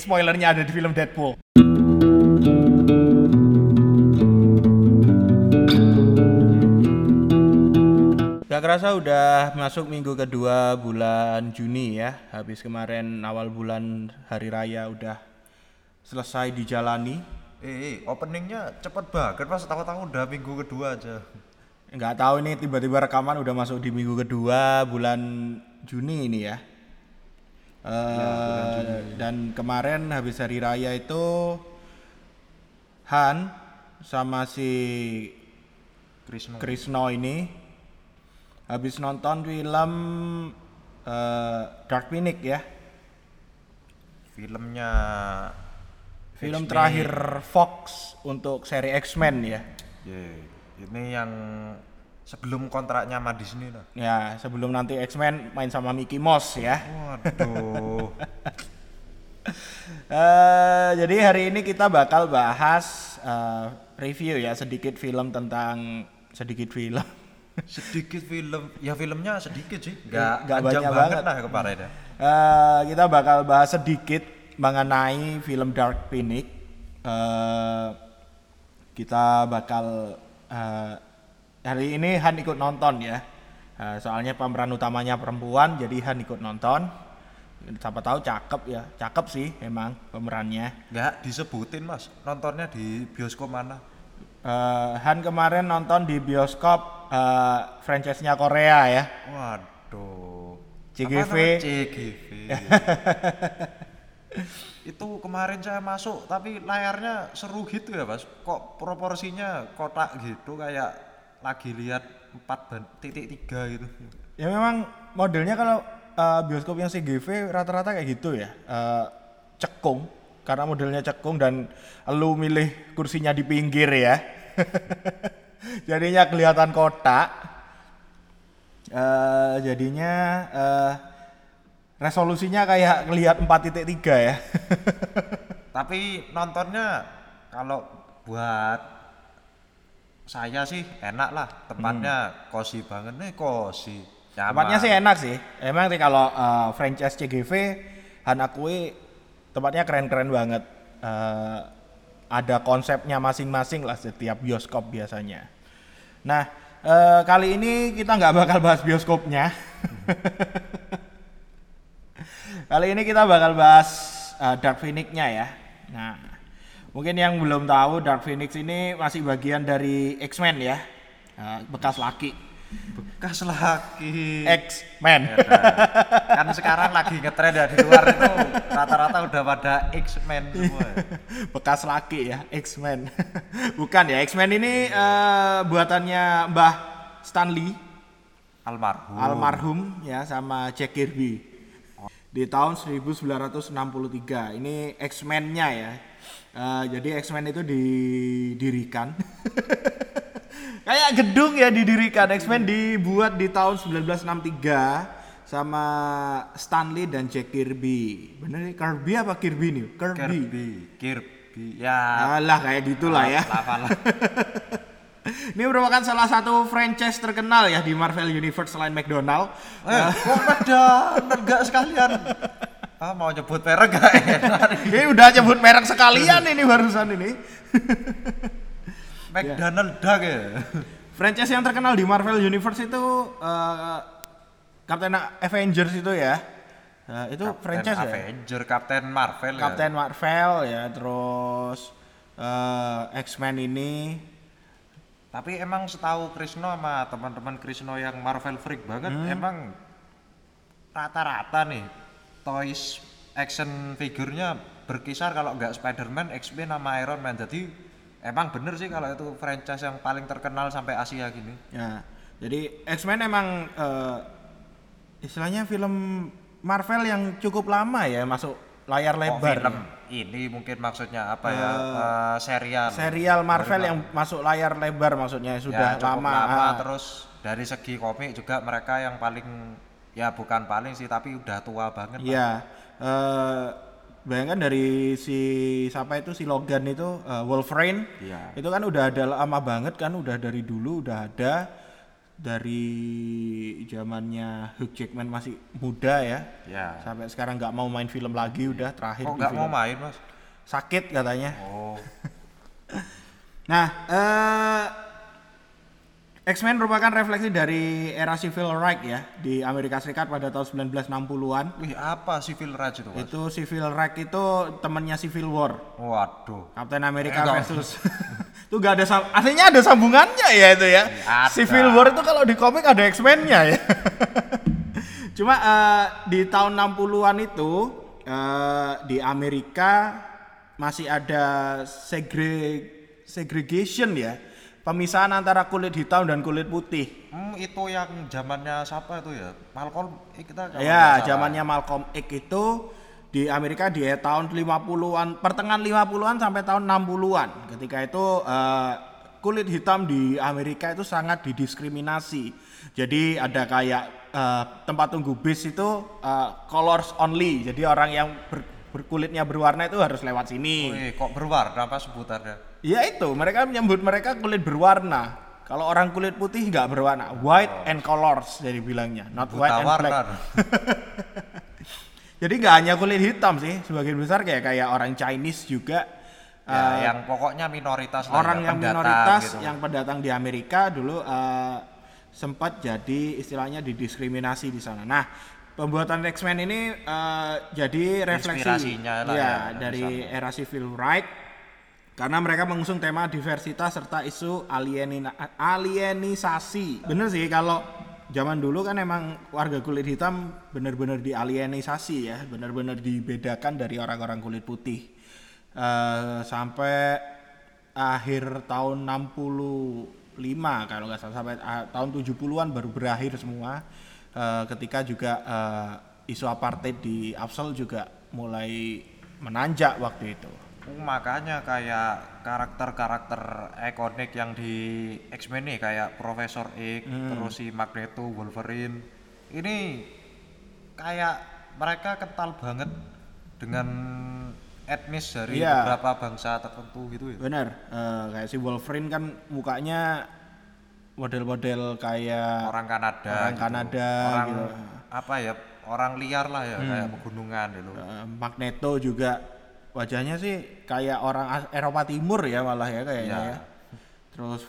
spoilernya ada di film Deadpool. Gak kerasa udah masuk minggu kedua bulan Juni ya. Habis kemarin awal bulan hari raya udah selesai dijalani. Eh, openingnya cepet banget pas tahu-tahu udah minggu kedua aja. Nggak tahu ini tiba-tiba rekaman udah masuk di minggu kedua bulan Juni ini ya. Eh, dan kemarin habis hari raya itu Han sama si Krisno. Krisno ini habis nonton film eh, Dark Phoenix ya. Filmnya Film terakhir Fox untuk seri X-Men ya. Ye, ini yang sebelum kontraknya sama Disney lah. Ya, sebelum nanti X-Men main sama Mickey Mouse ya. Waduh. Eh, jadi hari ini kita bakal bahas eh, review ya sedikit film tentang sedikit film. sedikit film, ya filmnya sedikit sih. Gak, Nggak panjang banyak banget, banget. lah kemarin ya. Eh, kita bakal bahas sedikit mengenai film Dark Phoenix. Eh, kita bakal hari ini Han ikut nonton ya. Eh, soalnya pemeran utamanya perempuan, jadi Han ikut nonton. Siapa tahu cakep ya, cakep sih emang pemerannya. Gak disebutin mas, nontonnya di bioskop mana? Eh, Han kemarin nonton di bioskop eh, franchise-nya Korea ya. Waduh. CGV. CGV. itu kemarin saya masuk tapi layarnya seru gitu ya mas kok proporsinya kotak gitu kayak lagi lihat 4 ban titik tiga gitu Ya memang modelnya kalau eh, bioskop yang CGV rata-rata kayak gitu ya. Eh, cekung karena modelnya cekung dan lu milih kursinya di pinggir ya. jadinya kelihatan kotak. Eh, jadinya eh, resolusinya kayak ngelihat 4.3 ya. tapi nontonnya kalau buat saya sih enak lah tempatnya cozy banget nih cozy Nyaman. Tempatnya sih enak sih. Emang sih kalau eh, franchise CGV Han akui tempatnya keren-keren banget. Eh, ada konsepnya masing-masing lah setiap bioskop biasanya. Nah, eh, kali ini kita nggak bakal bahas bioskopnya. kali ini kita bakal bahas eh, Dark Phoenix-nya ya. Nah, mungkin yang belum tahu Dark Phoenix ini masih bagian dari X-Men ya. Eh, bekas laki. bekas laki. X-Men. Ya dah. kan sekarang lagi ngetren ya di luar itu rata-rata udah pada X-Men semua. Bekas laki ya X-Men. Bukan ya X-Men ini eh, buatannya Mbah Stanley. Almarhum. Almarhum ya sama Jack Kirby. Di tahun 1963 ini X-Men-nya ya Eh, jadi X-Men itu didirikan. Kayak gedung ya didirikan. X-Men dibuat di tahun 1963 sama Stanley dan Jack Kirby. Bener nih Kirby apa Kirby nih? Kirby. Kirby ya. Alah kayak gitulah ya. apalah Ini merupakan salah satu franchise terkenal ya di Marvel Universe selain McDonald. eh kok ada enggak sekalian ah mau nyebut merek gak enak Ini udah nyebut merek sekalian ini barusan ini. McDonald Duck ya franchise yang terkenal di Marvel Universe itu eh, Captain Avengers itu ya. Eh, itu franchise ya. Avenger Captain Marvel ya Captain Marvel ya, terus eh, X-Men ini Tapi emang setahu Krisno sama teman-teman Krisno yang Marvel freak banget, Hmm. emang rata-rata nih toys action figurnya berkisar kalau nggak Spider-Man, X-Men sama Iron Man. Jadi emang bener sih kalau itu franchise yang paling terkenal sampai Asia gini. Ya, jadi X-Men emang eh, istilahnya film Marvel yang cukup lama ya masuk layar lebar. film ya. ini mungkin maksudnya apa ya? eh, serial. Serial Marvel yang masuk layar lebar maksudnya sudah ya, lama. lama Ah. terus dari segi komik juga mereka yang paling ya bukan paling sih tapi udah tua banget. Iya. eh, bayangkan dari si siapa itu si Logan itu eh, Wolverine. Iya. Itu kan udah ada lama banget kan, udah dari dulu udah ada. dari zamannya Hugh Jackman masih muda ya. Ya. Sampai sekarang nggak mau main film lagi udah terakhir Kok nggak mau main mas? sakit katanya. Oh. Nah, eh X-Men merupakan refleksi dari era civil right ya di Amerika Serikat pada tahun 1960-an. Wih apa civil rights itu mas? Itu civil right itu temannya Civil War. Waduh. Captain America Eh, versus itu gak ada aslinya ada sambungannya ya itu ya. Ada. Civil War itu kalau di komik ada X-Men-nya ya. Cuma eh, di tahun 60-an itu eh, di Amerika masih ada segre segregation ya. Pemisahan antara kulit hitam dan kulit putih. Hmm, itu yang zamannya siapa itu ya? Malcolm X kita Ya, zamannya Malcolm X itu di Amerika di tahun 50-an, pertengahan 50-an sampai tahun 60-an. Ketika itu eh, kulit hitam di Amerika itu sangat didiskriminasi. Jadi ada kayak eh, tempat tunggu bis itu eh, colors only. Jadi orang yang ber- berkulitnya berwarna itu harus lewat sini. Wih, kok berwarna apa sebutannya? Ya itu, mereka menyebut mereka kulit berwarna. Kalau orang kulit putih nggak berwarna, white and colors jadi bilangnya, not white Buta and warna. black. Jadi nggak hanya kulit hitam sih, sebagian besar kayak kayak orang Chinese juga. ya, eh, yang pokoknya minoritas orang ya, yang pendatang minoritas gitu. yang pendatang di Amerika dulu eh, sempat jadi istilahnya didiskriminasi di sana. Nah, pembuatan X-Men ini eh, jadi refleksi ya, ya, dari era civil right karena mereka mengusung tema diversitas serta isu alienina- alienisasi. Bener sih kalau zaman dulu kan emang warga kulit hitam benar-benar dialienisasi ya, benar-benar dibedakan dari orang-orang kulit putih. Eh, sampai akhir tahun 65 kalau nggak salah sampai ah, tahun 70-an baru berakhir semua Eh, ketika juga eh, isu apartheid di Afsel juga mulai menanjak waktu itu. Makanya kayak karakter-karakter ikonik yang di X-Men nih kayak Profesor X, Hmm. terus si Magneto, Wolverine. Ini kayak mereka kental banget dengan etnis dari Iya. beberapa bangsa tertentu gitu ya. Bener, eh, kayak si Wolverine kan mukanya model-model kayak Orang Kanada. Orang gitu. Kanada Orang gitu. apa ya? Orang liar lah ya, kayak Hmm. pegunungan gitu. eh, Magneto juga wajahnya sih kayak orang Eropa Timur ya malah ya kayaknya Iya. ya. Terus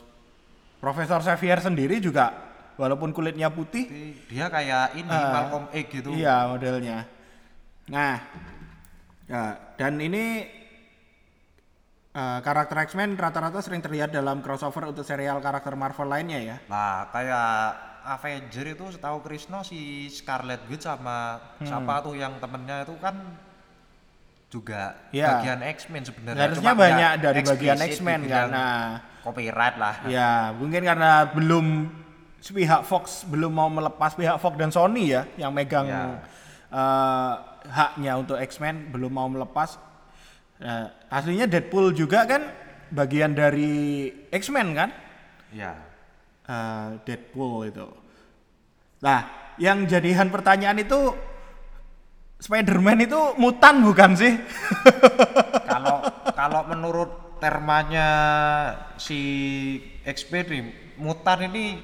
Profesor Xavier sendiri juga walaupun kulitnya putih, Dia kayak ini Eh, Malcolm X gitu. iya modelnya. Nah, ya, dan ini eh, karakter X-Men rata-rata sering terlihat dalam crossover untuk serial karakter Marvel lainnya ya. Nah, kayak Avenger itu setahu Krisno si Scarlet Witch sama Hmm. siapa tuh yang temennya itu kan juga Ya. bagian X-Men sebenarnya. Harusnya Cuma banyak ya dari bagian X-Men Nah, copyright lah. ya mungkin karena belum pihak Fox belum mau melepas pihak Fox dan Sony ya yang megang Ya. eh, haknya untuk X-Men belum mau melepas. Nah, aslinya Deadpool juga kan bagian dari X-Men kan? Iya. Eh, Deadpool itu. Nah, yang jadian pertanyaan itu Spider-Man itu mutan bukan sih? Kalau kalau menurut termanya si XP nih, mutan ini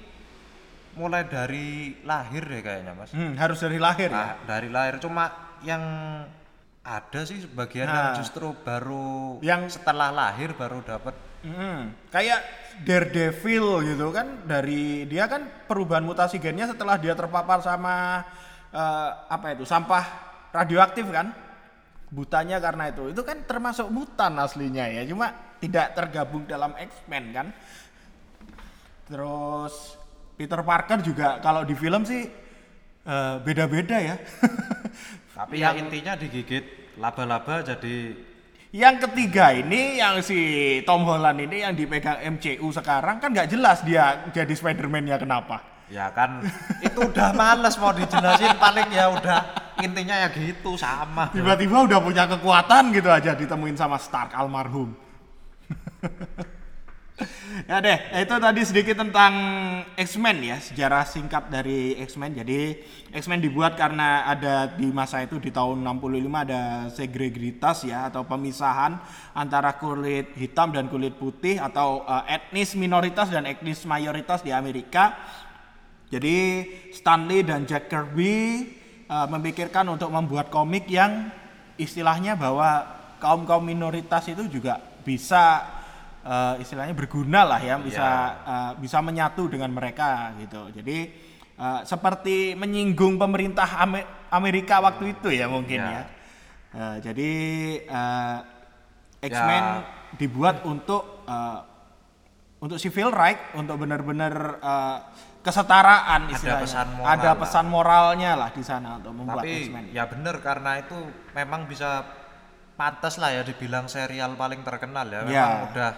mulai dari lahir deh kayaknya, Mas. Hmm, harus dari lahir ya. Nah, dari lahir cuma yang ada sih sebagian yang Nah. justru baru Yang- setelah lahir baru dapat Hmm, kayak Daredevil gitu kan dari dia kan perubahan mutasi gennya setelah dia terpapar sama eh, apa itu sampah radioaktif kan? Butanya karena itu. Itu kan termasuk mutan aslinya ya. Cuma tidak tergabung dalam X-Men kan? Terus Peter Parker juga kalau di film sih eh, beda-beda ya. Tapi ya intinya digigit laba-laba jadi Yang ketiga ini yang si Tom Holland ini yang dipegang MCU sekarang kan nggak jelas dia jadi Spider-Man-nya kenapa. Ya kan itu udah males mau dijelasin paling ya udah intinya ya gitu sama Tiba-tiba udah punya kekuatan gitu aja ditemuin sama Stark almarhum. ya deh, itu tadi sedikit tentang X-Men ya, sejarah singkat dari X-Men. Jadi X-Men dibuat karena ada di masa itu di tahun 65 ada segregitas ya atau pemisahan antara kulit hitam dan kulit putih atau eh, etnis minoritas dan etnis mayoritas di Amerika. Jadi Stanley dan Jack Kirby uh, memikirkan untuk membuat komik yang istilahnya bahwa kaum kaum minoritas itu juga bisa uh, istilahnya berguna lah ya, bisa uh, bisa menyatu dengan mereka gitu. Jadi uh, seperti menyinggung pemerintah Ame- Amerika waktu itu ya mungkin Ya. ya. Uh, jadi uh, X-Men Ya. dibuat untuk uh, untuk civil right, untuk benar-benar uh, kesetaraan Ada istilahnya. pesan moral Ada lah. pesan moralnya lah di sana untuk membuat Tapi X-Men. ya bener karena itu memang bisa pantas lah ya dibilang serial paling terkenal ya. Memang Ya. udah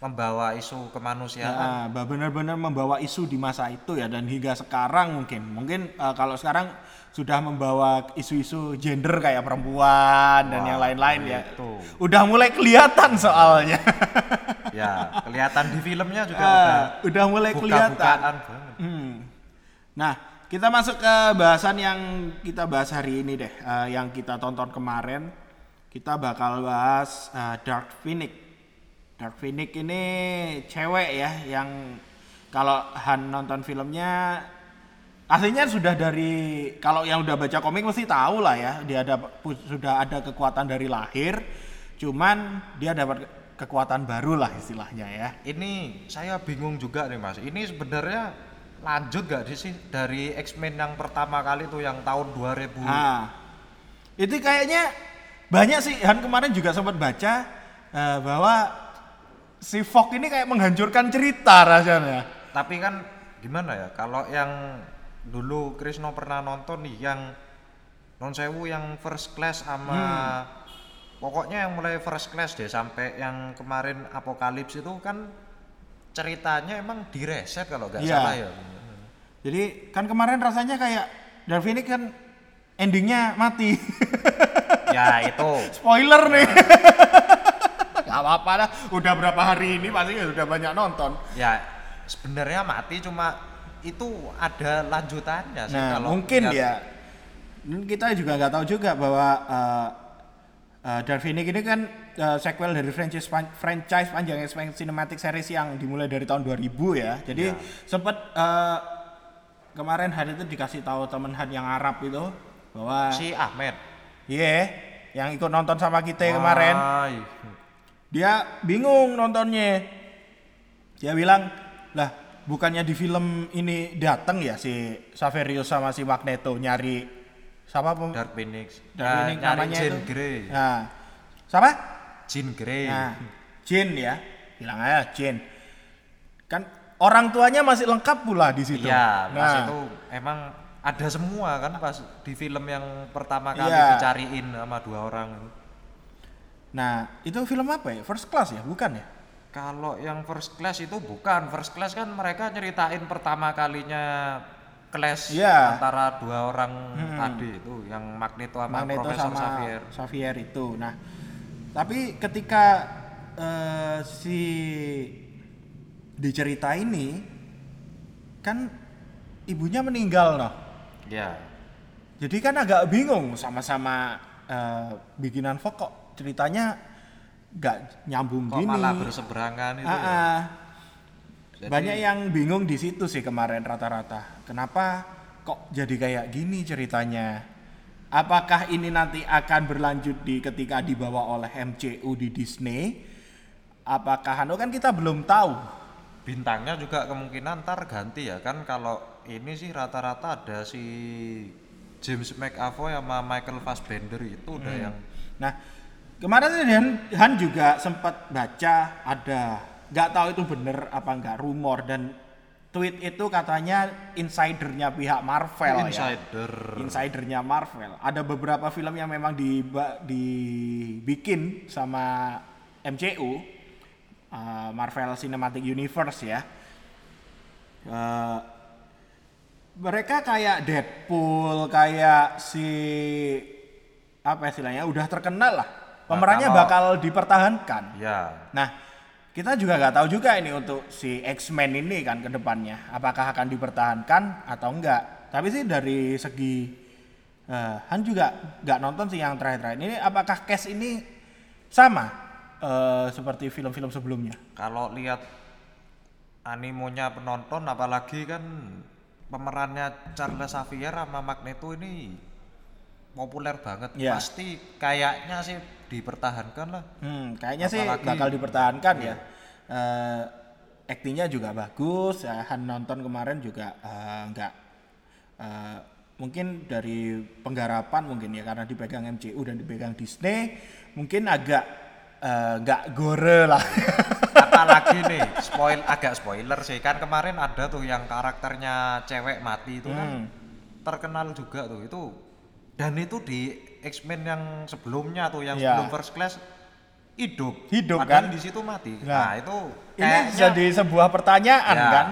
membawa isu kemanusiaan. Ya, benar-benar membawa isu di masa itu ya dan hingga sekarang mungkin mungkin uh, kalau sekarang sudah membawa isu-isu gender kayak perempuan dan Wah, yang lain-lain ya. itu. Udah mulai kelihatan soalnya. ya, kelihatan di filmnya juga Ah, udah udah mulai kelihatan. buka-bukaan banget. Hmm. Nah, kita masuk ke bahasan yang kita bahas hari ini deh, eh, yang kita tonton kemarin. Kita bakal bahas eh, Dark Phoenix. Dark Phoenix ini cewek ya, yang kalau Han nonton filmnya aslinya sudah dari kalau yang udah baca komik mesti tahu lah ya, dia ada sudah ada kekuatan dari lahir, cuman dia dapat kekuatan baru lah istilahnya ya. Ini saya bingung juga nih Mas. Ini sebenarnya lanjut gak sih dari X-Men yang pertama kali tuh yang tahun 2000. Nah, itu kayaknya banyak sih Han kemarin juga sempat baca eh, bahwa si Fogg ini kayak menghancurkan cerita rasanya. Tapi kan gimana ya? Kalau yang dulu Krisno pernah nonton nih yang non sewu yang first class sama Hmm. pokoknya yang mulai first class deh sampai yang kemarin Apokalips itu kan ceritanya emang direset kalau nggak Iya. salah ya. Jadi kan kemarin rasanya kayak Dark Phoenix kan endingnya mati. ya itu Spoiler nih. Apa-apa lah, udah berapa hari ini pasti udah banyak nonton. ya sebenarnya mati cuma itu ada lanjutannya sih Nah, kalau mungkin ya. Kita juga nggak tahu juga bahwa uh, uh, ini kan uh, sequel dari franchise pan- franchise panjang X-Men Cinematic Series yang dimulai dari tahun 2000 ya. Jadi Ya. sempat uh, kemarin hari itu dikasih tahu teman Han yang Arab itu bahwa si Ahmed iya yang ikut nonton sama kita kemarin Wah, dia bingung nontonnya. Dia bilang lah bukannya di film ini datang ya si Saverio sama si Magneto nyari pem Dark Phoenix. Dark Nah, Phoenix nyari namanya Jean itu. Grey. Nah siapa? Jean Grey. Nah Jin ya. Bilang aja Jin kan orang tuanya masih lengkap pula di situ. Iya, pas nah. itu emang ada semua kan pas di film yang pertama kali Iya. dicariin sama dua orang. Nah itu film apa ya first class ya bukan ya Kalau yang first class itu bukan first class kan mereka nyeritain pertama kalinya clash Iya. antara dua orang tadi itu yang Magneto sama Magneto Profesor sama Xavier. Xavier itu. Nah, tapi ketika eh, si di cerita ini kan ibunya meninggal noh. Ya. Jadi kan agak bingung sama-sama eh, bikinan Fox kok ceritanya nggak nyambung Kok gini. malah berseberangan itu. Ah, ya? ah. Jadi- Banyak yang bingung di situ sih kemarin rata-rata. Kenapa kok jadi kayak gini ceritanya? Apakah ini nanti akan berlanjut di ketika dibawa oleh MCU di Disney? Apakah anu kan kita belum tahu. bintangnya juga kemungkinan ntar ganti ya kan kalau ini sih rata-rata ada si James McAvoy sama Michael Fassbender itu udah Hmm. yang Nah, kemarin Han, Han juga sempat baca ada nggak tahu itu bener apa nggak rumor dan tweet itu katanya insidernya pihak Marvel ya. insider insidernya Marvel. Ada beberapa film yang memang diba- dibikin sama MCU, uh, Marvel Cinematic Universe ya. Uh, mereka kayak Deadpool, kayak si apa istilahnya udah terkenal lah. Pemerannya kalau- bakal dipertahankan. ya Nah, kita juga nggak tahu juga ini untuk si X-Men ini kan ke depannya. Apakah akan dipertahankan atau enggak. Tapi sih dari segi eh, Han juga nggak nonton sih yang terakhir-terakhir. Ini apakah cast ini sama eh, seperti film-film sebelumnya? kalau lihat animonya penonton apalagi kan pemerannya Charles Xavier sama Magneto ini populer banget. Iya. Pasti kayaknya sih dipertahankan lah. Hmm, kayaknya sih Apalagi- bakal dipertahankan ya. Eh aktingnya juga bagus. Ya, Han nonton kemarin juga nggak eh, mungkin dari penggarapan mungkin ya karena dipegang MCU dan dipegang Disney mungkin agak nggak gore lah. Apalagi nih, spoil agak spoiler sih kan kemarin ada tuh yang karakternya cewek mati itu kan Hmm. terkenal juga tuh itu dan itu di X-Men yang sebelumnya tuh yang Iya. sebelum First Class hidup Hidup, Padahal kan? di situ mati Nah, nah, itu Ini kayaknya jadi sebuah pertanyaan ya, kan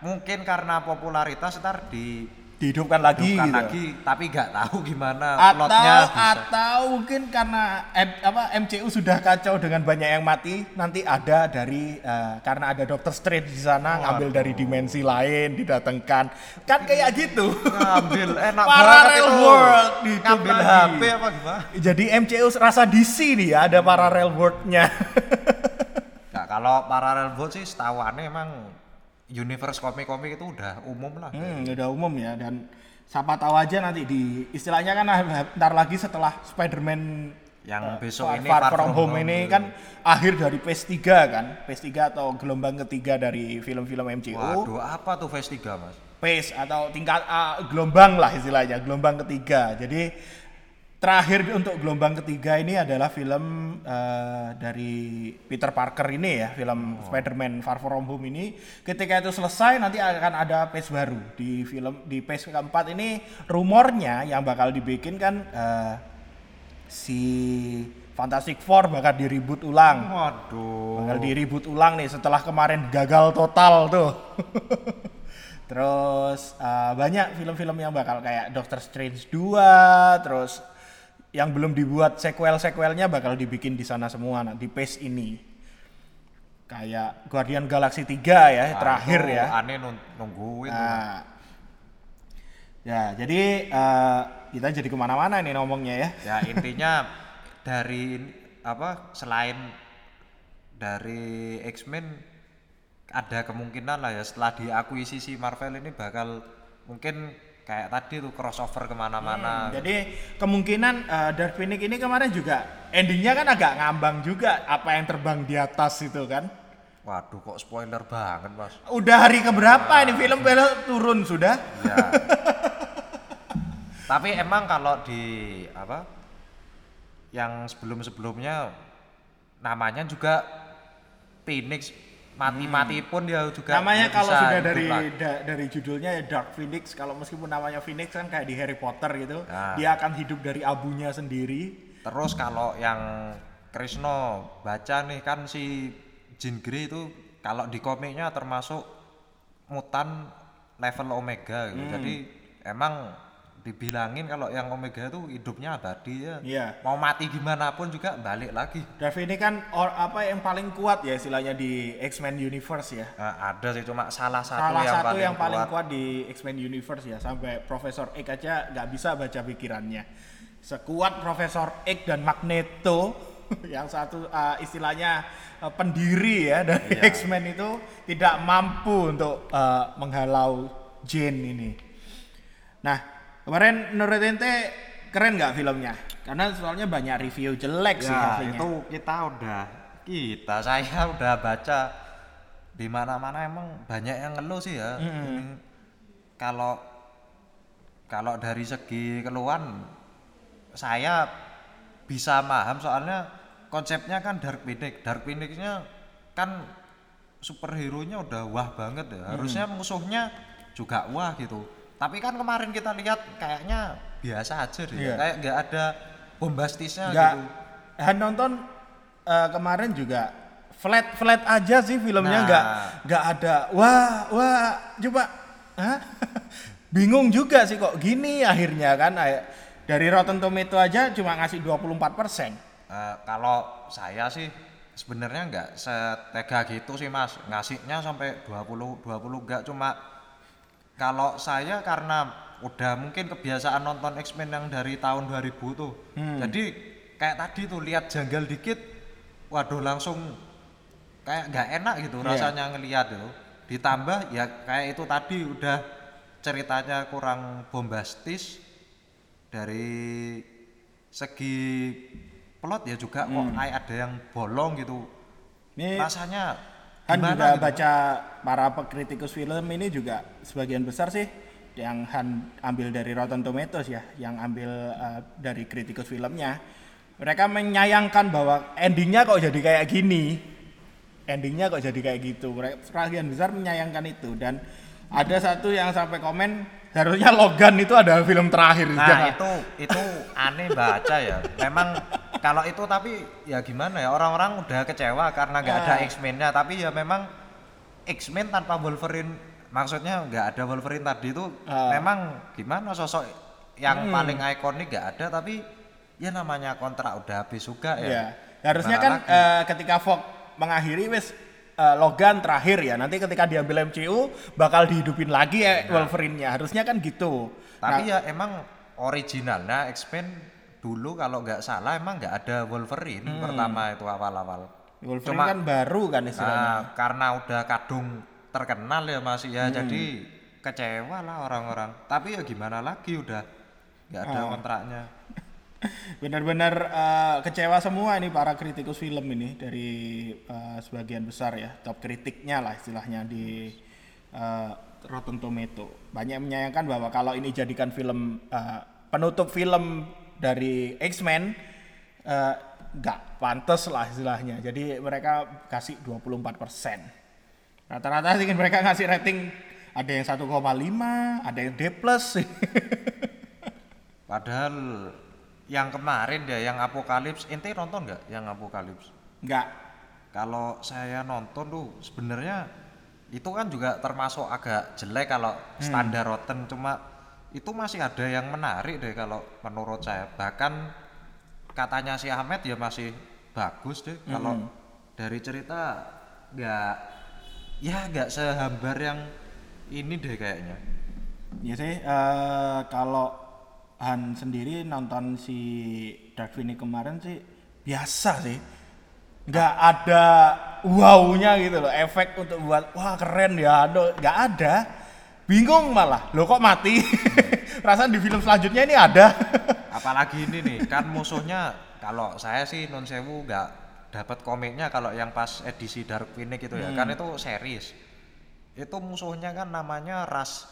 mungkin karena popularitas ntar di dihidupkan lagi gitu. lagi tapi nggak tahu gimana atau plotnya bisa. atau mungkin karena M- apa MCU sudah kacau dengan banyak yang mati nanti ada dari eh, karena ada Doctor Strange di sana ngambil dari dimensi lain didatangkan kan kayak gitu ngambil enak Parallel world ngambil lagi. HP apa gimana jadi MCU rasa DC nih ya ada parallel world-nya Nah, kalau parallel world sih setahuannya emang universe komik-komik itu udah umum lah. hmm, udah umum ya dan siapa tahu aja nanti di istilahnya kan ah, ntar lagi setelah Spider-Man Yang eh, besok Far, ini Far Far From From Home Home ini kan akhir dari Phase 3 kan Phase 3 atau gelombang ketiga dari film-film MCU Waduh, apa tuh Phase 3, Mas? phase atau tingkat ah, gelombang lah istilahnya gelombang ketiga jadi terakhir untuk gelombang ketiga ini adalah film eh, dari Peter Parker ini ya film Spider-Man Far From Home ini ketika itu selesai nanti akan ada phase baru di film di phase keempat ini rumornya yang bakal dibikin kan eh, si Fantastic Four bakal diribut ulang Waduh. Bakal di-reboot ulang nih setelah kemarin gagal total tuh. terus uh, banyak film-film yang bakal kayak Doctor Strange 2, terus yang belum dibuat sequel-sequelnya bakal dibikin di sana semua nah, di phase ini. Kayak Guardian Galaxy 3 ya, Nah, terakhir ya. Aneh nun- nungguin. Nah, ya jadi uh, kita jadi ke mana-mana nih ngomongnya ya. Ya intinya dari apa selain dari X-Men ada kemungkinan lah ya setelah diakuisisi Marvel ini bakal mungkin kayak tadi tuh crossover ke mana-mana. Jadi kemungkinan uh, Dark Phoenix ini kemarin juga endingnya kan agak ngambang juga apa yang terbang di atas itu kan. Waduh kok spoiler banget mas. Udah hari keberapa ini film film turun sudah? Ya. Tapi emang kalau di apa yang sebelum-sebelumnya namanya juga Phoenix mati-mati pun dia juga namanya kalau sudah dari da- dari judulnya ya Dark Phoenix kalau meskipun namanya Phoenix kan kayak di Harry Potter gitu. Nah. Dia akan hidup dari abunya sendiri. Terus kalau yang Krisno baca nih kan si Jean Grey itu kalau di komiknya termasuk mutan level Omega gitu. Hmm. Jadi emang dibilangin kalau yang Omega itu hidupnya abadi ya. Iya. Mau mati gimana pun juga balik lagi. Dark Phoenix kan or, apa yang paling kuat ya istilahnya di X-Men Universe ya. Nah, ada sih cuma salah satu Salah yang satu paling yang paling kuat. kuat di X-Men Universe ya sampai Profesor X aja nggak bisa baca pikirannya. Sekuat Profesor X dan Magneto yang satu uh, istilahnya uh, pendiri ya dari Iya. X-Men itu tidak mampu untuk uh, menghalau Jane ini. Nah kemarin menurut ente keren nggak filmnya? Karena soalnya banyak review jelek sih Ya, aslinya. itu kita udah kita saya udah baca di mana-mana emang banyak yang ngeluh sih ya. Ini Kalau kalau dari segi keluhan saya bisa paham soalnya konsepnya kan Dark Phoenix. Dark Phoenix-nya kan superhero-nya udah wah banget ya. Harusnya musuhnya juga wah gitu. Tapi kan kemarin kita lihat kayaknya biasa aja deh. Iya. Kayak nggak ada bombastisnya nggak gitu. Han nonton eh, kemarin juga flat flat aja sih filmnya Nah. nggak nggak ada wah wah coba Hah? bingung juga sih kok gini akhirnya kan dari Rotten Tomato aja cuma ngasih 24 persen Eh, kalau saya sih sebenarnya nggak setega gitu sih mas ngasihnya sampai 20 20 nggak cuma kalau saya karena udah mungkin kebiasaan nonton X-Men yang dari tahun 2000 tuh. Jadi kayak tadi tuh lihat janggal dikit waduh langsung kayak nggak enak gitu Iya. rasanya ngelihat itu. Ditambah ya kayak itu tadi udah ceritanya kurang bombastis dari segi plot ya juga kok kayak ada yang bolong gitu. Ini rasanya kan juga gitu. baca para kritikus film ini juga sebagian besar sih yang Han ambil dari Rotten Tomatoes ya, yang ambil uh, dari kritikus filmnya. Mereka menyayangkan bahwa endingnya kok jadi kayak gini. Endingnya kok jadi kayak gitu. Mereka sebagian besar menyayangkan itu dan ada satu yang sampai komen harusnya Logan itu adalah film terakhir. Nah Jangan- itu itu aneh baca ya. Memang kalau itu tapi ya gimana ya orang-orang udah kecewa karena nggak ada Ah. X-Men-nya. Tapi ya memang X-Men tanpa Wolverine, maksudnya nggak ada Wolverine tadi itu Ah. memang gimana sosok yang Hmm. paling ikonik nggak ada. Tapi ya namanya kontrak udah habis juga ya. Ya, harusnya Gimana kan lagi? eh, ketika Fox mengakhiri wes eh, Logan terakhir ya. Nanti ketika diambil MCU bakal dihidupin lagi ya Wolverine-nya. Harusnya kan gitu. Tapi Nah, ya emang originalnya X-Men dulu kalau nggak salah emang nggak ada Wolverine pertama itu awal-awal. Hmm. Wolverine Cuma- kan baru kan istilahnya. Nah, karena udah kadung terkenal ya masih Hmm. ya jadi kecewa lah orang-orang. Tapi ya gimana lagi udah nggak ada Ah. kontraknya. Benar-benar eh, kecewa semua ini para kritikus film ini dari eh, sebagian besar ya top kritiknya lah istilahnya di eh, Rotten Tomato. Banyak yang menyayangkan bahwa kalau ini jadikan film eh, penutup film dari X-Men nggak pantas lah istilahnya. Jadi mereka kasih 24%. Rata-rata sih mereka ngasih rating ada yang 1,5, ada yang D+. Padahal yang kemarin ya yang Apokalips, ente nonton nggak yang Apokalips? Nggak. Kalau saya nonton tuh sebenarnya itu kan juga termasuk agak jelek kalau Hmm. standar Rotten cuma itu masih ada yang menarik deh kalau menurut saya. Bahkan katanya si Ahmed ya masih bagus deh kalau Hmm. dari cerita nggak ya nggak sehambar yang ini deh kayaknya. Ya sih, eh, kalau Han sendiri nonton si Dark Phoenix kemarin sih biasa sih. Nggak ada wow-nya gitu loh, efek untuk buat wah keren ya, aduh, nggak ada. Bingung malah, lo kok mati? Perasaan di film selanjutnya ini ada. apalagi ini nih kan musuhnya kalau saya sih non sewu nggak dapat komiknya kalau yang pas edisi Dark Phoenix itu ya kan itu series itu musuhnya kan namanya ras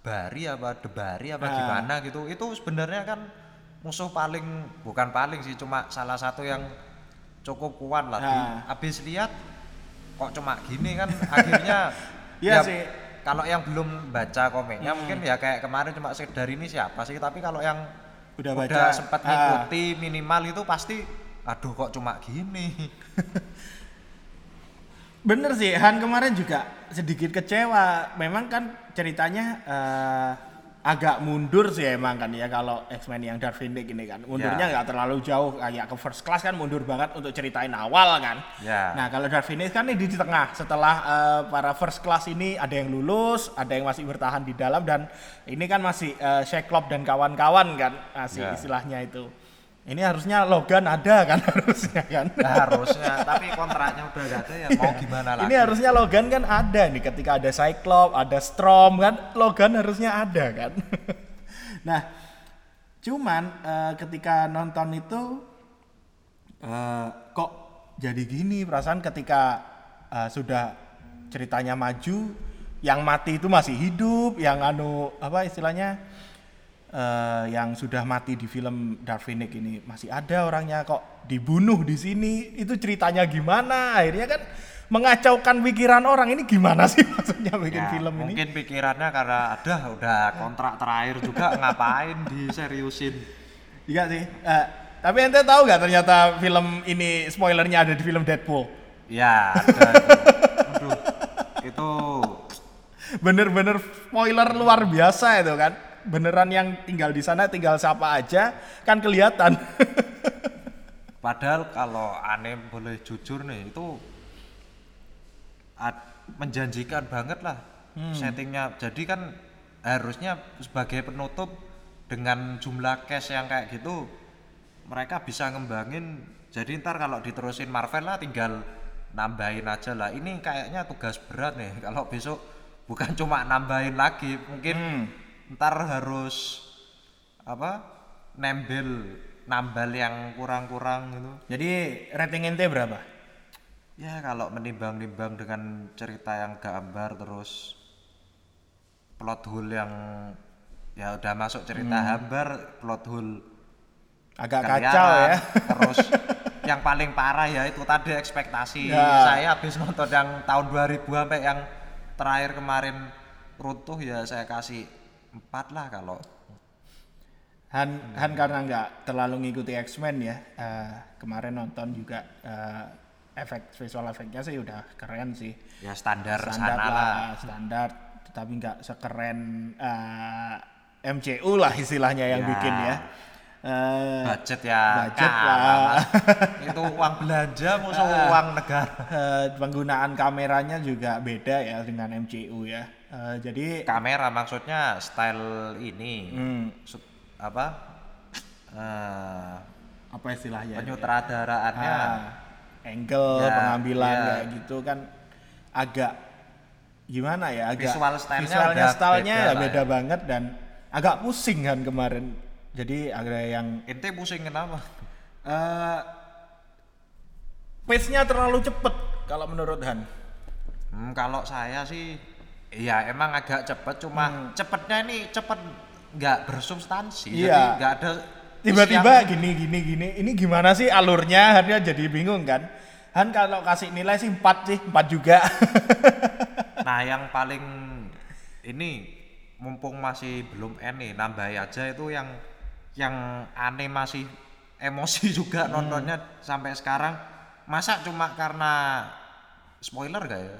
bari apa debari apa Ah. gimana gitu itu sebenarnya kan musuh paling bukan paling sih cuma salah satu yang cukup kuat lah Di- Ah. habis lihat kok cuma gini kan akhirnya Iya ya, sih. kalau yang belum baca komiknya mungkin ya kayak kemarin cuma sekedar ini siapa sih tapi kalau yang Udah udah, baca, sempat ah. ngikuti minimal itu pasti aduh kok cuma gini Bener sih, Han kemarin juga sedikit kecewa. Memang kan ceritanya eh, agak mundur sih emang kan ya kalau X-Men yang Dark Phoenix ini kan. Mundurnya Ya. nggak terlalu jauh kayak ke first class kan mundur banget untuk ceritain awal kan. Ya. Nah kalau Dark Phoenix kan ini di tengah. Setelah eh, para first class ini ada yang lulus, ada yang masih bertahan di dalam dan ini kan masih eh, Cyclops dan kawan-kawan kan masih Ya. istilahnya itu. Ini harusnya Logan ada kan harusnya kan. Nah, harusnya tapi kontraknya udah gak ada ya mau gimana lagi Ini harusnya Logan kan ada nih ketika ada Cyclops, ada Storm kan Logan harusnya ada kan. nah, cuman eh, ketika nonton itu eh, kok jadi gini perasaan ketika eh, sudah ceritanya maju, yang mati itu masih hidup, yang anu apa istilahnya eh, yang sudah mati di film Dark Phoenix ini. Masih ada orangnya kok dibunuh di sini. Itu ceritanya gimana? Akhirnya kan mengacaukan pikiran orang. Ini gimana sih maksudnya bikin Ya, film ini? mungkin pikirannya karena ada udah kontrak terakhir juga ngapain diseriusin? Iya sih. Eh, tapi ente tahu nggak ternyata film ini spoilernya ada di film Deadpool? Ya ada itu bener-bener spoiler luar biasa itu kan beneran yang tinggal di sana tinggal siapa aja kan kelihatan Padahal kalau aneh boleh jujur nih itu menjanjikan banget lah Hmm. settingnya. Jadi kan harusnya sebagai penutup dengan jumlah cash yang kayak gitu mereka bisa ngembangin. Jadi ntar kalau diterusin Marvel lah tinggal nambahin aja lah. Ini kayaknya tugas berat nih kalau besok bukan cuma nambahin lagi mungkin Hmm. Ntar harus apa nembel nambal yang kurang-kurang gitu Jadi rating ente berapa? ya kalau menimbang-nimbang dengan cerita yang gambar terus plot hole yang ya udah masuk cerita hambar plot hole Agak kelihatan. kacau ya. terus yang paling parah ya itu tadi ekspektasi Ya. saya habis nonton yang tahun 2000 sampai yang terakhir kemarin runtuh ya saya kasih empat lah kalau Han, Han karena nggak terlalu ngikuti X-Men ya. eh, kemarin nonton juga eh, efek visual efeknya sih udah keren sih. ya standar, standar sana lah, lah standar. Tetapi nggak sekeren eh, MCU lah istilahnya yang Ya. bikin ya. Eh, budget ya budget lah. Itu uang belanja musuh uang negara eh, penggunaan kameranya juga beda ya dengan MCU ya. Eh, jadi kamera maksudnya style ini. Hmm, apa? Eh, apa istilahnya? penyutradaraannya. Ah, angle Ya, pengambilan ya. kayak gitu kan agak gimana ya? Agak Visual style-nya visualnya stylenya beda ya lah beda ya. banget dan agak pusing kan kemarin. Jadi ada yang ente pusing kenapa? Eh pace-nya terlalu cepet kalau menurut Han. Hmm, kalau saya sih iya emang agak cepet cuma cepetnya ini cepet nggak bersubstansi jadi Iya. nggak ada tiba-tiba gini gini gini. Ini gimana sih alurnya? Han jadi bingung kan. Han kalau kasih nilai sih 4 sih 4 juga. Nah yang paling ini mumpung masih belum N nih nambah aja itu yang yang aneh masih emosi juga nontonnya sampai sekarang. Masa cuma karena spoiler gak ya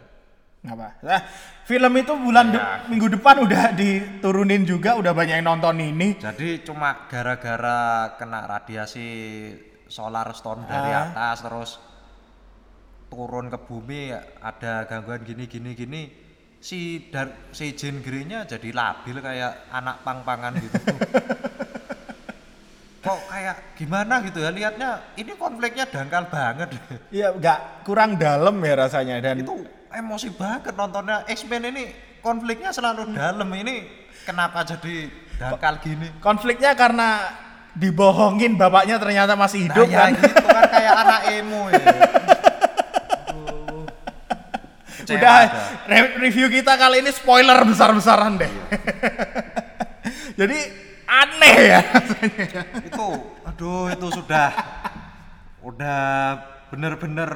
apa. Nah, film itu bulan de- Ya. minggu depan udah diturunin juga udah banyak yang nonton ini. Jadi cuma gara-gara kena radiasi solar storm dari Ah. atas terus turun ke bumi ada gangguan gini gini gini si dar, si Jean Grey-nya jadi labil kayak anak pang-pangan gitu. Kok kayak gimana gitu ya? Lihatnya ini konfliknya dangkal banget. Iya, nggak kurang dalam ya rasanya. Dan itu emosi banget nontonnya X-Men ini konfliknya selalu dalam ini kenapa jadi dangkal gini konfliknya karena dibohongin bapaknya ternyata masih Nah, hidup ya kan. gitu kan kayak anak emo ya. Udah dah. re- review kita kali ini spoiler besar-besaran deh. Jadi aneh ya. itu aduh itu sudah udah bener-bener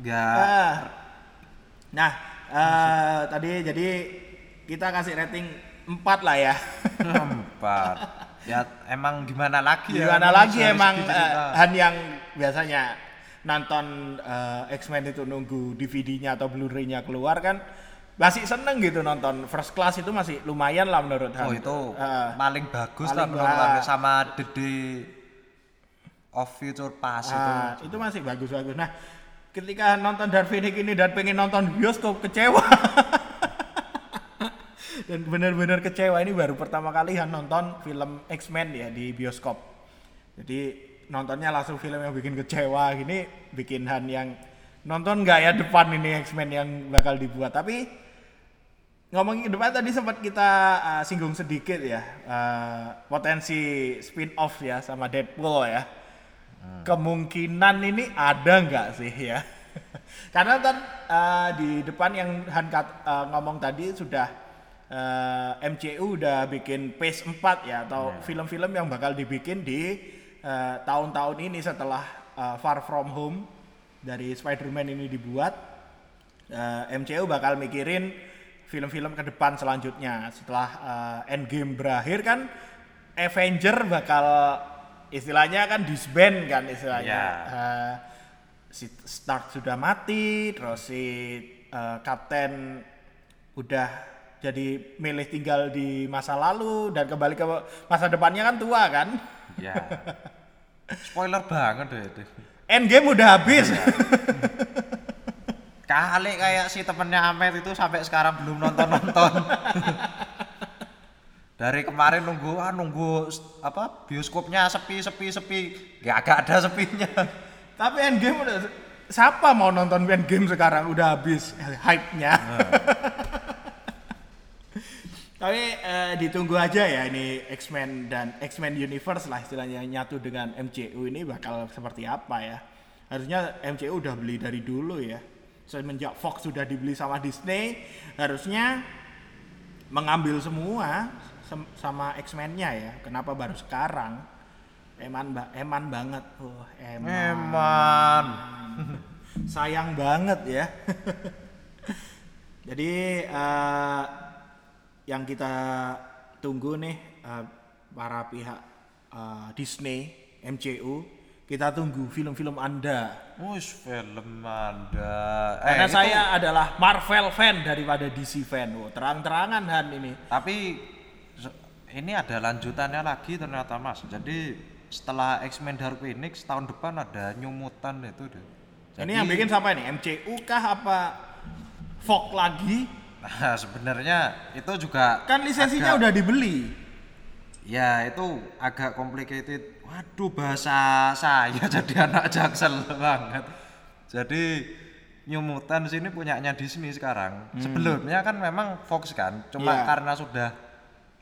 ya Ah. Nah, eh, tadi jadi kita kasih rating 4 lah ya. empat ya emang gimana lagi ya Gimana emang lagi emang cerita. Han yang biasanya nonton eh, X-Men itu nunggu DVD-nya atau Blu-ray-nya keluar kan masih seneng gitu nonton first class itu masih lumayan lah menurut Han. oh itu Eh, paling bagus lah paling aku sama The Day of Future Past itu Ah, itu masih bagus-bagus. Nah, ketika nonton Dark Phoenix ini dan pengen nonton bioskop kecewa. dan benar-benar kecewa ini baru pertama kali Han nonton film X-Men ya di bioskop. Jadi nontonnya langsung film yang bikin kecewa gini bikin Han yang nonton nggak ya depan ini X-Men yang bakal dibuat. Tapi ngomongin depan tadi sempat kita uh, singgung sedikit ya uh, potensi spin off ya sama Deadpool ya kemungkinan ini ada nggak sih ya? Karena kan uh, di depan yang Han uh, ngomong tadi sudah uh, MCU udah bikin Phase 4 ya atau film-film yang bakal dibikin di uh, tahun-tahun ini setelah uh, Far From Home dari Spider-Man ini dibuat uh, MCU bakal mikirin film-film ke depan selanjutnya. Setelah uh, Endgame berakhir kan Avenger bakal istilahnya kan disband kan istilahnya. Ya. Uh, si Stark sudah mati terus si uh, Kapten udah jadi milih tinggal di masa lalu dan kembali ke masa depannya kan tua kan. Ya spoiler banget deh itu Endgame udah habis. Kali kayak si temennya Amet itu sampai sekarang belum nonton nonton dari kemarin nunggu ah nunggu apa bioskopnya sepi sepi sepi gak agak ada sepinya tapi Endgame udah siapa mau nonton Endgame sekarang udah habis hype-nya. Tapi eh, ditunggu aja ya ini X-Men dan X-Men Universe lah istilahnya nyatu dengan MCU ini bakal seperti apa ya. Harusnya MCU udah beli dari dulu ya. Semenjak Fox sudah dibeli sama Disney, harusnya mengambil semua sem- sama X-Men-nya ya. Kenapa baru sekarang? Eman ba- eman banget. Oh, eman. Eman. Sayang banget ya. Jadi eh, yang kita tunggu nih eh, para pihak eh, Disney, MCU, kita tunggu film-film Anda. Wus film Anda. Eh, Karena itu- saya adalah Marvel fan daripada DC fan. Oh, terang-terangan Han ini. Tapi ini ada lanjutannya lagi ternyata Mas. Jadi setelah X-Men Dark Phoenix tahun depan ada New Mutant itu deh. ini yang bikin siapa ini? MCU kah apa Fox lagi? Nah, sebenarnya itu juga Kan lisensinya agak- udah dibeli. Ya, itu agak complicated. Waduh, bahasa saya jadi anak jaksel banget. Jadi New Mutants ini punyanya Disney sekarang. Sebelumnya kan memang Fox kan, cuma Iya. karena sudah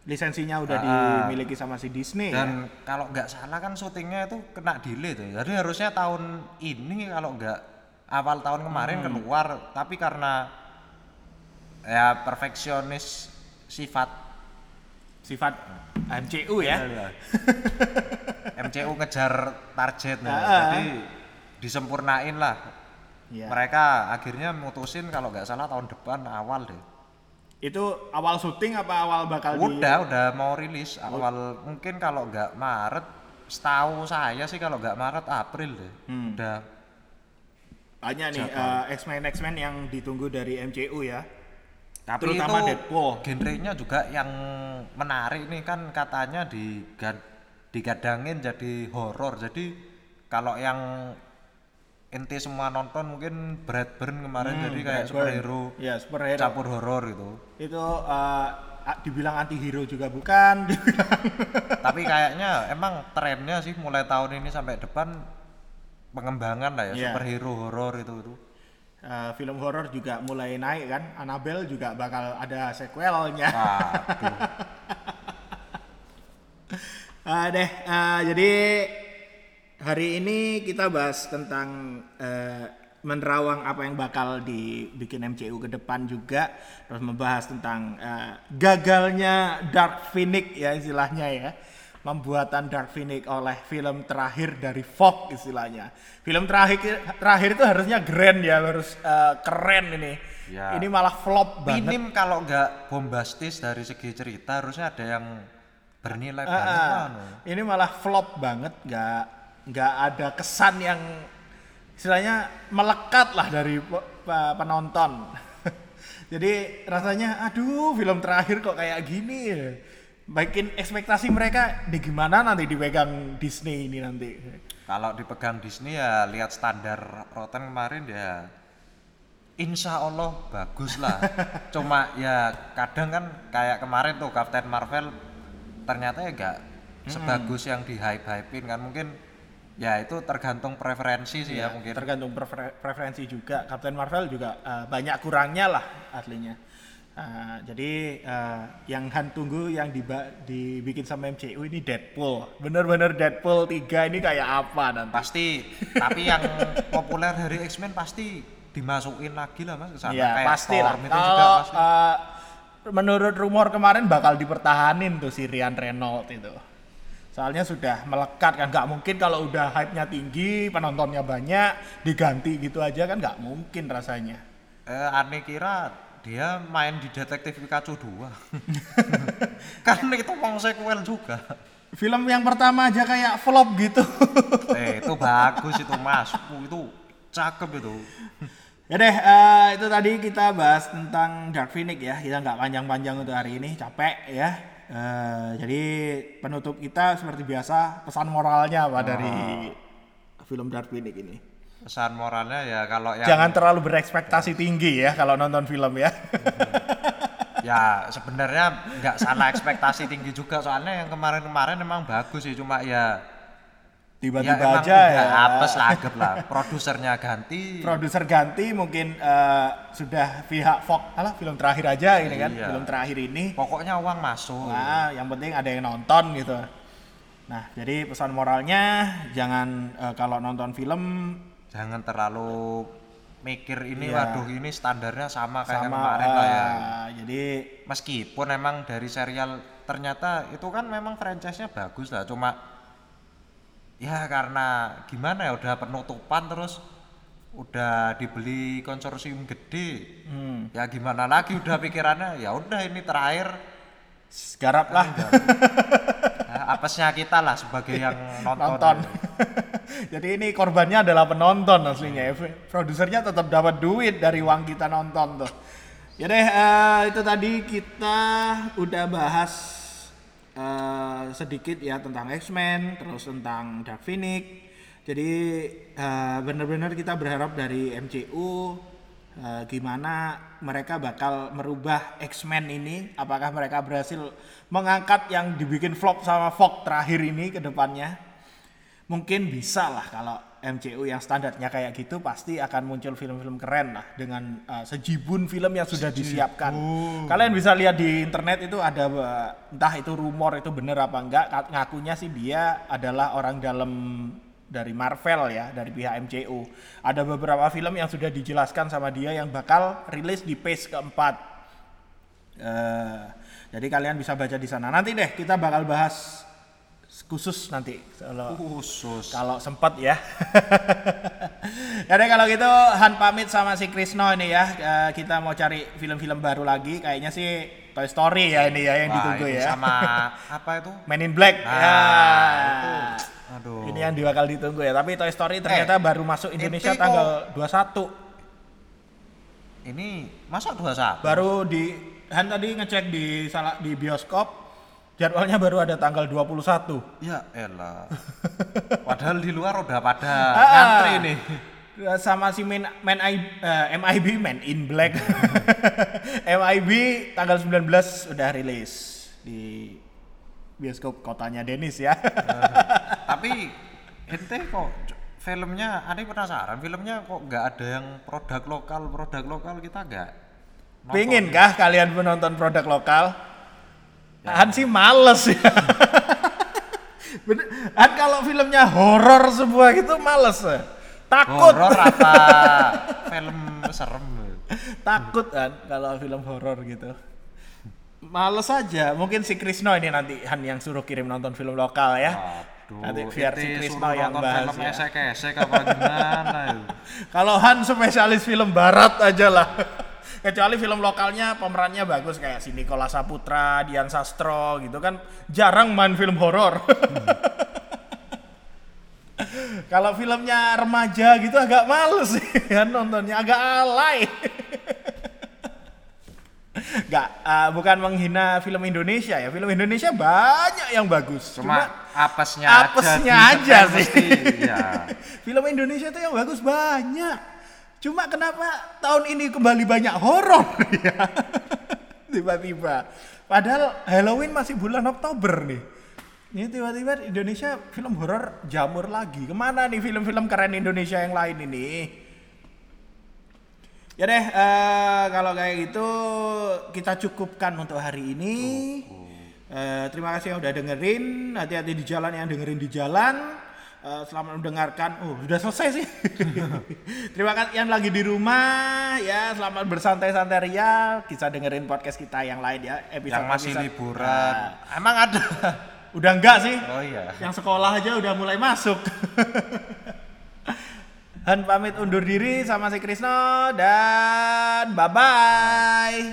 Lisensinya udah Ah. dimiliki sama si Disney ya. dan kalau nggak salah kan syutingnya itu kena delay tuh. Jadi harusnya tahun ini kalau nggak awal tahun kemarin Hmm. keluar, tapi karena ya perfeksionis sifat Sifat MCU ya. MCU ngejar target nih. Ah. Jadi disempurnain lah. Iya. Mereka akhirnya mutusin kalau nggak salah tahun depan awal deh. Itu awal syuting apa awal bakal di Udah, udah mau rilis awal mungkin kalau nggak Maret, setahu saya sih kalau nggak Maret April deh. Hmm. Udah banyak nih eh, X-Men X-Men yang ditunggu dari MCU ya. Tapi Terutama itu Deadpool. genrenya juga yang menarik nih kan katanya diga- digadangin jadi horor. Jadi kalau yang ente semua nonton mungkin Brightburn kemarin jadi kayak superhero Ya, superhero. campur horor gitu. Itu a- dibilang anti hero juga bukan, Tapi kayaknya emang trennya sih mulai tahun ini sampai depan pengembangan lah ya Iya. superhero horor itu itu. eh, film horor juga mulai naik kan. Annabelle juga bakal ada sequelnya. Waduh. Eh, deh, eh, jadi hari ini kita bahas tentang eh, menerawang apa yang bakal dibikin MCU ke depan juga, terus membahas tentang eh, gagalnya Dark Phoenix ya istilahnya ya, pembuatan Dark Phoenix oleh film terakhir dari Fox istilahnya. Film terakhir terakhir itu harusnya grand ya, harus eh, keren ini. Ya. Ini malah flop banget. Minim kalau nggak bombastis dari segi cerita harusnya ada yang bernilai Ah, banget no. ini malah flop banget nggak nggak ada kesan yang istilahnya melekat lah dari pe- pe- penonton jadi rasanya aduh film terakhir kok kayak gini ya. bikin ekspektasi mereka di gimana nanti dipegang Disney ini nanti Kalau dipegang Disney ya lihat standar Rotten kemarin ya Insya Allah bagus lah. Cuma ya kadang kan kayak kemarin tuh Captain Marvel ternyata ya gak sebagus yang di hype hypein kan mungkin ya itu tergantung preferensi sih ya, mungkin. tergantung prefer- preferensi juga. Captain Marvel juga eh, banyak kurangnya lah aslinya Eh, jadi eh, yang Han tunggu yang diba- dibikin sama MCU ini Deadpool. Bener-bener Deadpool 3 ini kayak apa nanti? Pasti. Tapi yang populer dari X-Men pasti dimasukin lagi lah Mas ke sana. Iya kayak pasti lah. Storm itu juga kalau pasti. eh, menurut rumor kemarin bakal dipertahanin tuh si Ryan Reynolds itu soalnya sudah melekat kan nggak mungkin kalau udah hype-nya tinggi penontonnya banyak diganti gitu aja kan nggak mungkin rasanya Eh, aneh kira dia main di Detektif Pikachu 2. kan itu mau sequel juga. film yang pertama aja kayak flop gitu eh, itu bagus itu Mas. Uh, itu cakep itu. Ya deh, eh, itu tadi kita bahas tentang Dark Phoenix ya. Kita nggak panjang-panjang untuk hari ini, capek ya. Eh, jadi penutup kita seperti biasa pesan moralnya apa dari film Dark Phoenix ini? Pesan moralnya ya kalau yang Jangan terlalu berekspektasi tinggi ya kalau nonton film ya. ya sebenarnya nggak salah ekspektasi tinggi juga soalnya yang kemarin-kemarin emang bagus sih cuma ya tiba-tiba emang aja ya apes lagep lah. Produsernya ganti. produser ganti mungkin eh, sudah pihak Fox alah film terakhir aja ini kan Iya. film terakhir ini Pokoknya uang masuk. nah yang penting ada yang nonton gitu nah jadi pesan moralnya jangan eh, kalau nonton film Jangan terlalu mikir ini Iya. waduh ini standarnya sama kayak sama kemarin lah ya. eh, jadi Meskipun emang dari serial ternyata itu kan memang franchise-nya bagus lah cuma ya karena gimana ya udah penutupan terus udah dibeli konsorsium gede hmm, ya gimana lagi udah pikirannya ya udah ini terakhir garap lah nah, apesnya kita lah sebagai yang nonton, nonton. Jadi ini korbannya adalah penonton aslinya. ya. Produsernya tetap dapat duit dari uang kita nonton tuh. Ya deh, eh, itu tadi kita udah bahas eh, sedikit ya tentang X-Men, terus tentang Dark Phoenix. Jadi eh, benar-benar kita berharap dari MCU eh, gimana mereka bakal merubah X-Men ini. Apakah mereka berhasil mengangkat yang dibikin flop sama Fox terakhir ini ke depannya? mungkin bisa lah kalau MCU yang standarnya kayak gitu pasti akan muncul film-film keren lah dengan uh, sejibun film yang sudah disiapkan. Kalian bisa lihat di internet itu ada uh, entah itu rumor itu bener apa enggak ngakunya sih dia adalah orang dalam dari Marvel ya dari pihak MCU. Ada beberapa film yang sudah dijelaskan sama dia yang bakal rilis di phase keempat. Eh, jadi kalian bisa baca di sana. Nanti deh kita bakal bahas khusus nanti kalau khusus kalau sempet ya. deh kalau gitu Han pamit sama si Krisno ini ya. Eh, kita mau cari film-film baru lagi. Kayaknya sih Toy Story ya ini ya yang Wah, ditunggu itu ya. sama apa itu Men in Black. Nah, ya. itu. aduh Ini yang bakal ditunggu ya. Tapi Toy Story ternyata baru masuk Indonesia Eh, itu tanggal 21. ini masa 21 Baru di Han tadi ngecek di salah di bioskop jadwalnya baru ada tanggal 21. ya elah padahal di luar udah pada Ah. ngantri nih sama si main, main I, eh, MIB Man in Black MIB tanggal 19 udah rilis di bioskop kotanya Denis ya tapi ente kok filmnya aneh penasaran filmnya kok nggak ada yang produk lokal produk lokal kita nggak nonton. Pengen kah kalian menonton produk lokal? Han sih males ya. Bener, Han kalau filmnya horor semua gitu males ya. Takut. horor apa film serem Takut kan kalau film horor gitu. Males aja. Mungkin si Krisno ini nanti Han yang suruh kirim nonton film lokal ya. Aduh, Nanti biar si Krisno suruh yang nonton bahas film ya. esek-esek apa gimana itu? Kalau Han spesialis film barat aja lah. Kecuali film lokalnya pemerannya bagus kayak si Nikola Saputra, Dian Sastro gitu kan jarang main film horor. Kalau filmnya remaja gitu agak males sih kan nontonnya agak alay. Gak, eh, bukan menghina film Indonesia ya. Film Indonesia banyak yang bagus. Cuma apesnya, apesnya aja, aja sih. Iya. Film Indonesia tuh yang bagus banyak. Cuma kenapa tahun ini kembali banyak horor ya? Tiba-tiba. Padahal Halloween masih bulan Oktober nih. Ini tiba-tiba Indonesia film horor jamur lagi. Ke mana nih film-film keren Indonesia yang lain ini? Ya deh, eh, kalau kayak gitu kita cukupkan untuk hari ini. Eh, terima kasih yang udah dengerin. Hati-hati di jalan yang dengerin di jalan. Eh, selamat mendengarkan. Oh, sudah selesai sih. terima kasih yang lagi di rumah ya. Selamat bersantai-santai ria. Kita dengerin podcast kita yang lain ya. Episode yang masih episode. liburan Nah, emang ada udah enggak sih? oh iya Yang sekolah aja udah mulai masuk. Han pamit undur diri sama si Krisno dan bye bye.